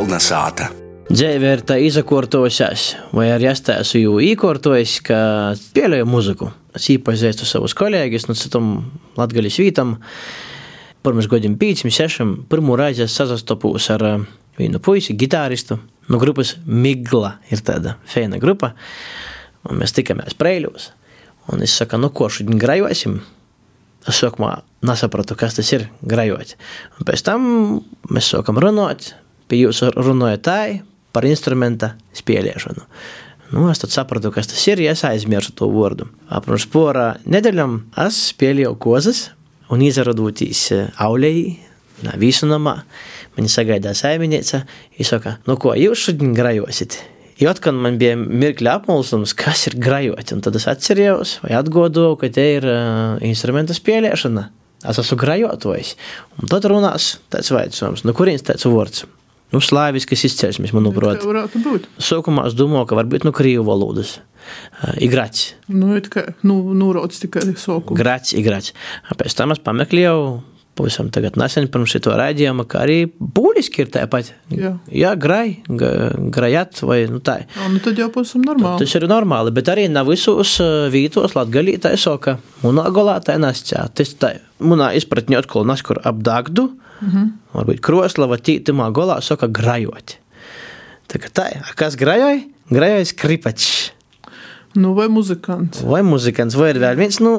Kolnesāta. Dzīve ir tā izakortojusies, vai arī es esmu jau īkortojis, ka pieļauju muziku. Es īpazīstu savus kolēģus no citām latgaļas vītām. Pirms gadiem pīcim, sešam, pirmo reizi es sazastopos ar eh, vienu puisi, gitāristu no grupas Migla. Ir tāda feina grupa, un mēs tikamies Preiļos. Un es saku, nu ko šodien grajosim? Es sākumā nesapratu, kas tas ir grajot. Un pēc tam mēs sākam runāt, pie jūs runājat tā par instrumenta spēlēšanu. Nu, es tad sapratu, kas tas ir, ja es aizmirsu to vārdu. Pirms porā nedēļām es spēlēju kozas un izradotīs aulēji, visu namā. Mani sagaidīja saimniece, viņa saka, nu ko, jūs šodien grajosit? Jo atkal man bija mirkļa apmulsums, kas ir grajot. Un tad es atcerējos, vai atgādāju, ka te ir uh, instrumenta spēlēšana. Es esmu grajotājs. Un tad runās tāds vaicājums, no kurienes tāds vārds? Nu, slāviskas izcelsmes, manuprāt. Tā varētu būt. Sākumā es domāju, ka varbūt no krievu valodas. Uh, igrāts. Nu, it kā, nu, nūrots tikai soku. Grāts, igrāts. Pēc tam es pameklēju pavisam nesen pirms šito raidījuma, ka arī būtiski ir tāpat. Jā. Jā, grai, grajat vai nu tā. Jā, nu tad jau pavisam normāli. Tas ir normāli, bet arī nav visos vītos latgalī tā soka. Munā golā tā nescā. Tas tā, munā izpratņi atkal naskur apdagdu, mm -hmm. varbūt kroslava tītimā golā soka grajot. Tā kā tā, kas grajoj? Grajoj skripačs. Nu, vai muzikants. Vai muzikants, vai ir vēl viens nu,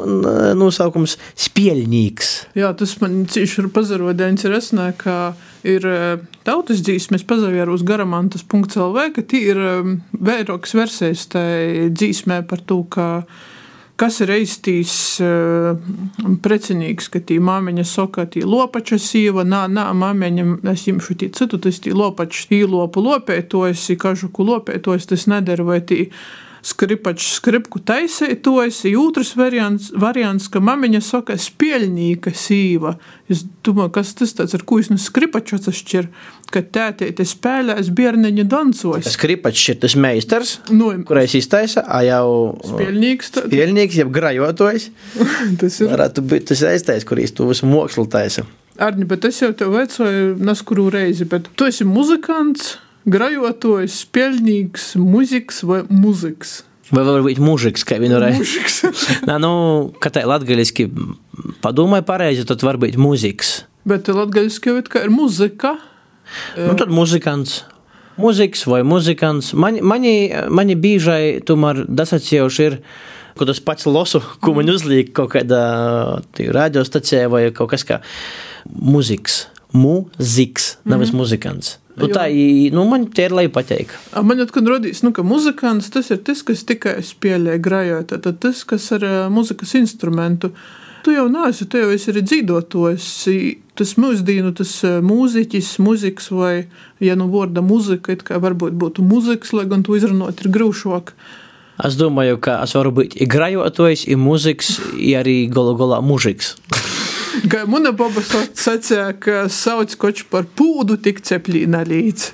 nosaukums - spēļņīgs. Jā, tas man cīši ir pazarodēns ir esnē, ka ir tautas dzīsmes pazavēros garamantas.lv, ka tī ir vairākas versijas tai dzīsmē par to, ka kas ir eistīs uh, precinīgs, ka tī māmiņa saka, tī lopača sīva, nā, nā, māmiņa, es jimšu tī citu, tas tī lopača, tī lopu lopētojas, kažuku lopētojas, tas nedara, vai tī skripačs skripku taisītojas, otrs variants, variants, ka mamiņa saka spēļņīka sīva. Es domāju, kas tas tāds, ar ko es no skripaču atšķir, ka tētīte spēlēs bierneņa dancos. Skripačs ir tas meistars, Nu, kurais iztaisa, a jau Spēļņīgs tā- spēļņīgs, jeb grajotojs. tas ir. Varētu būt tas aiztais, kurīs tu visu mākslu taisa. Arni, bet es jau tev veicoju neskuru reizi, bet tu esi muzikants, grajotojs, spēļņīgs, muzikas vai muzikas. Vai varbūt mūžiks, kā vienu reizi. Mužiks. Nā, nu, ka tā latgaliski padomāja pareizi, tad var būt mūzikas. bet latgaļiski jau it kā ir muzika. Nu, tad muzikants. Mūzikas vai muzikants. Mani, mani, mani bīžai tomēr dasacījuši ir, ko tas pats losu, ko man uzliek kaut kādā radiostacijā vai kaut kas kā mūzikas. Mūzikas, nevis muzikants. Nu, tā, i- nu, man tie ir lai pateik. A, Man atkal rodīs, nu, ka muzikants tas ir tas, kas tikai spēlē grājot, tad tas, kas ar muzikas instrumentu. Tu jau neesi, tu jau esi arī dzīvotājs. Tas mūsdienu, tas mūziķis, mūzikas vai, ja nu vārda muzika, it kā varbūt būtu mūzikas, lai gan to izrunāt ir grūšāk. Es domāju, ka es varu būt i grajotojs, i mūzikas, i arī galu galā mūžiks. Kā mana baba sa- sacīja, ka sauc koč par pūdu tik ceplīna līdzi.